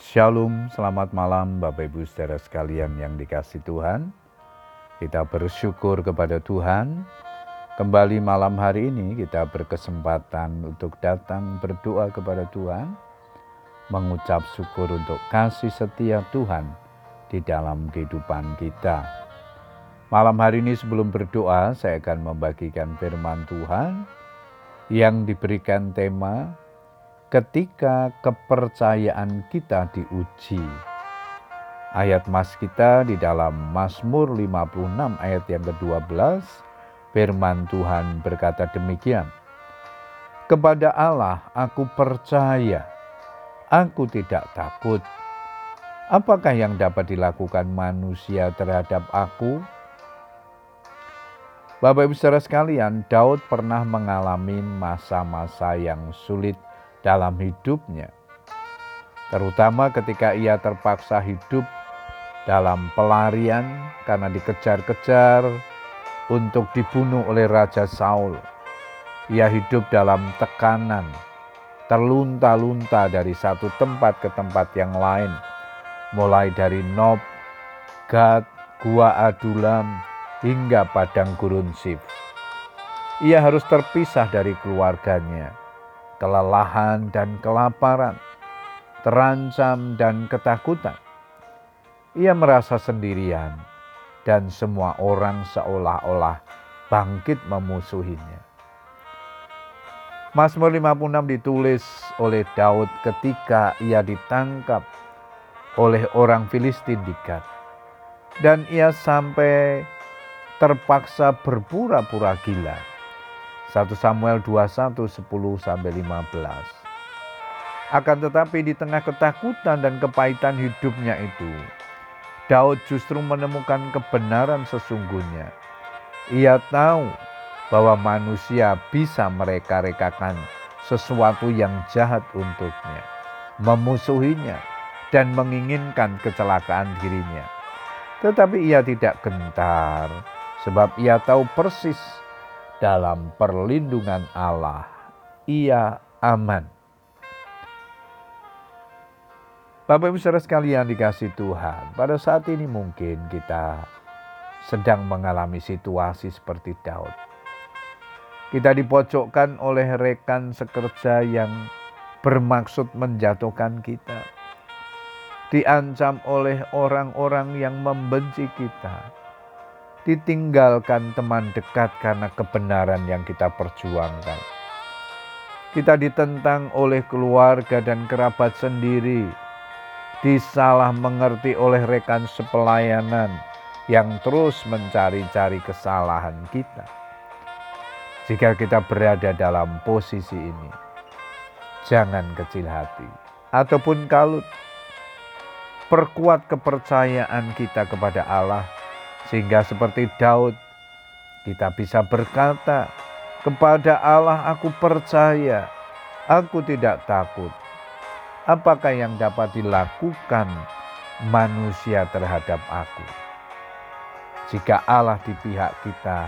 Shalom, selamat malam Bapak Ibu saudara sekalian yang dikasih Tuhan. Kita bersyukur kepada Tuhan. Kembali malam hari ini kita berkesempatan untuk datang berdoa kepada Tuhan. Mengucap syukur untuk kasih setia Tuhan di dalam kehidupan kita. Malam hari ini sebelum berdoa saya akan membagikan firman Tuhan yang diberikan tema ketika kepercayaan kita diuji. Ayat mas kita di dalam Mazmur 56 ayat yang ke-12, firman Tuhan berkata demikian. Kepada Allah aku percaya, aku tidak takut. Apakah yang dapat dilakukan manusia terhadap aku? Bapak Ibu saudara sekalian, Daud pernah mengalami masa-masa yang sulit dalam hidupnya, terutama ketika ia terpaksa hidup dalam pelarian karena dikejar-kejar untuk dibunuh oleh Raja Saul. Ia hidup dalam tekanan, terlunta-lunta dari satu tempat ke tempat yang lain, mulai dari Nob, Gad, Gua Adulam, hingga padang gurun Sif. Ia harus terpisah dari keluarganya kelelahan dan kelaparan, terancam dan ketakutan. Ia merasa sendirian dan semua orang seolah-olah bangkit memusuhinya. Mazmur 56 ditulis oleh Daud ketika ia ditangkap oleh orang Filistin di Gad. Dan ia sampai terpaksa berpura-pura gila 1 Samuel 21 10 sampai 15. Akan tetapi di tengah ketakutan dan kepahitan hidupnya itu, Daud justru menemukan kebenaran sesungguhnya. Ia tahu bahwa manusia bisa mereka-rekakan sesuatu yang jahat untuknya, memusuhinya, dan menginginkan kecelakaan dirinya. Tetapi ia tidak gentar, sebab ia tahu persis dalam perlindungan Allah, ia aman. Bapak Ibu saudara sekalian dikasih Tuhan, pada saat ini mungkin kita sedang mengalami situasi seperti Daud. Kita dipojokkan oleh rekan sekerja yang bermaksud menjatuhkan kita. Diancam oleh orang-orang yang membenci kita ditinggalkan teman dekat karena kebenaran yang kita perjuangkan. Kita ditentang oleh keluarga dan kerabat sendiri, disalah mengerti oleh rekan sepelayanan yang terus mencari-cari kesalahan kita. Jika kita berada dalam posisi ini, jangan kecil hati ataupun kalut. Perkuat kepercayaan kita kepada Allah sehingga seperti Daud, kita bisa berkata, kepada Allah aku percaya, aku tidak takut. Apakah yang dapat dilakukan manusia terhadap aku? Jika Allah di pihak kita,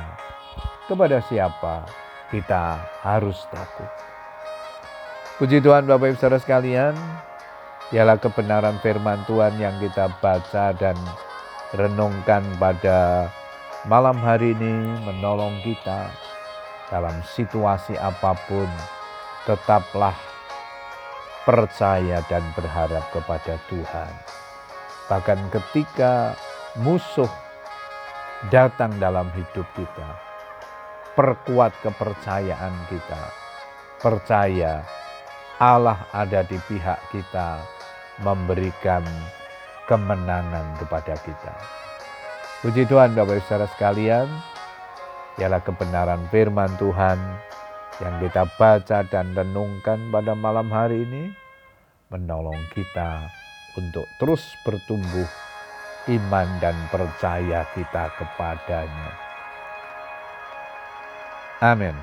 kepada siapa kita harus takut? Puji Tuhan Bapak Ibu Saudara sekalian, ialah kebenaran firman Tuhan yang kita baca dan renungkan pada malam hari ini menolong kita dalam situasi apa pun tetaplah percaya dan berharap kepada Tuhan. Bahkan ketika musuh datang dalam hidup kita, perkuat kepercayaan kita. Percaya Allah ada di pihak kita memberikan kemenangan kepada kita. Puji Tuhan Bapak Ibu Saudara sekalian, ialah kebenaran firman Tuhan yang kita baca dan renungkan pada malam hari ini menolong kita untuk terus bertumbuh iman dan percaya kita kepadanya. Amin.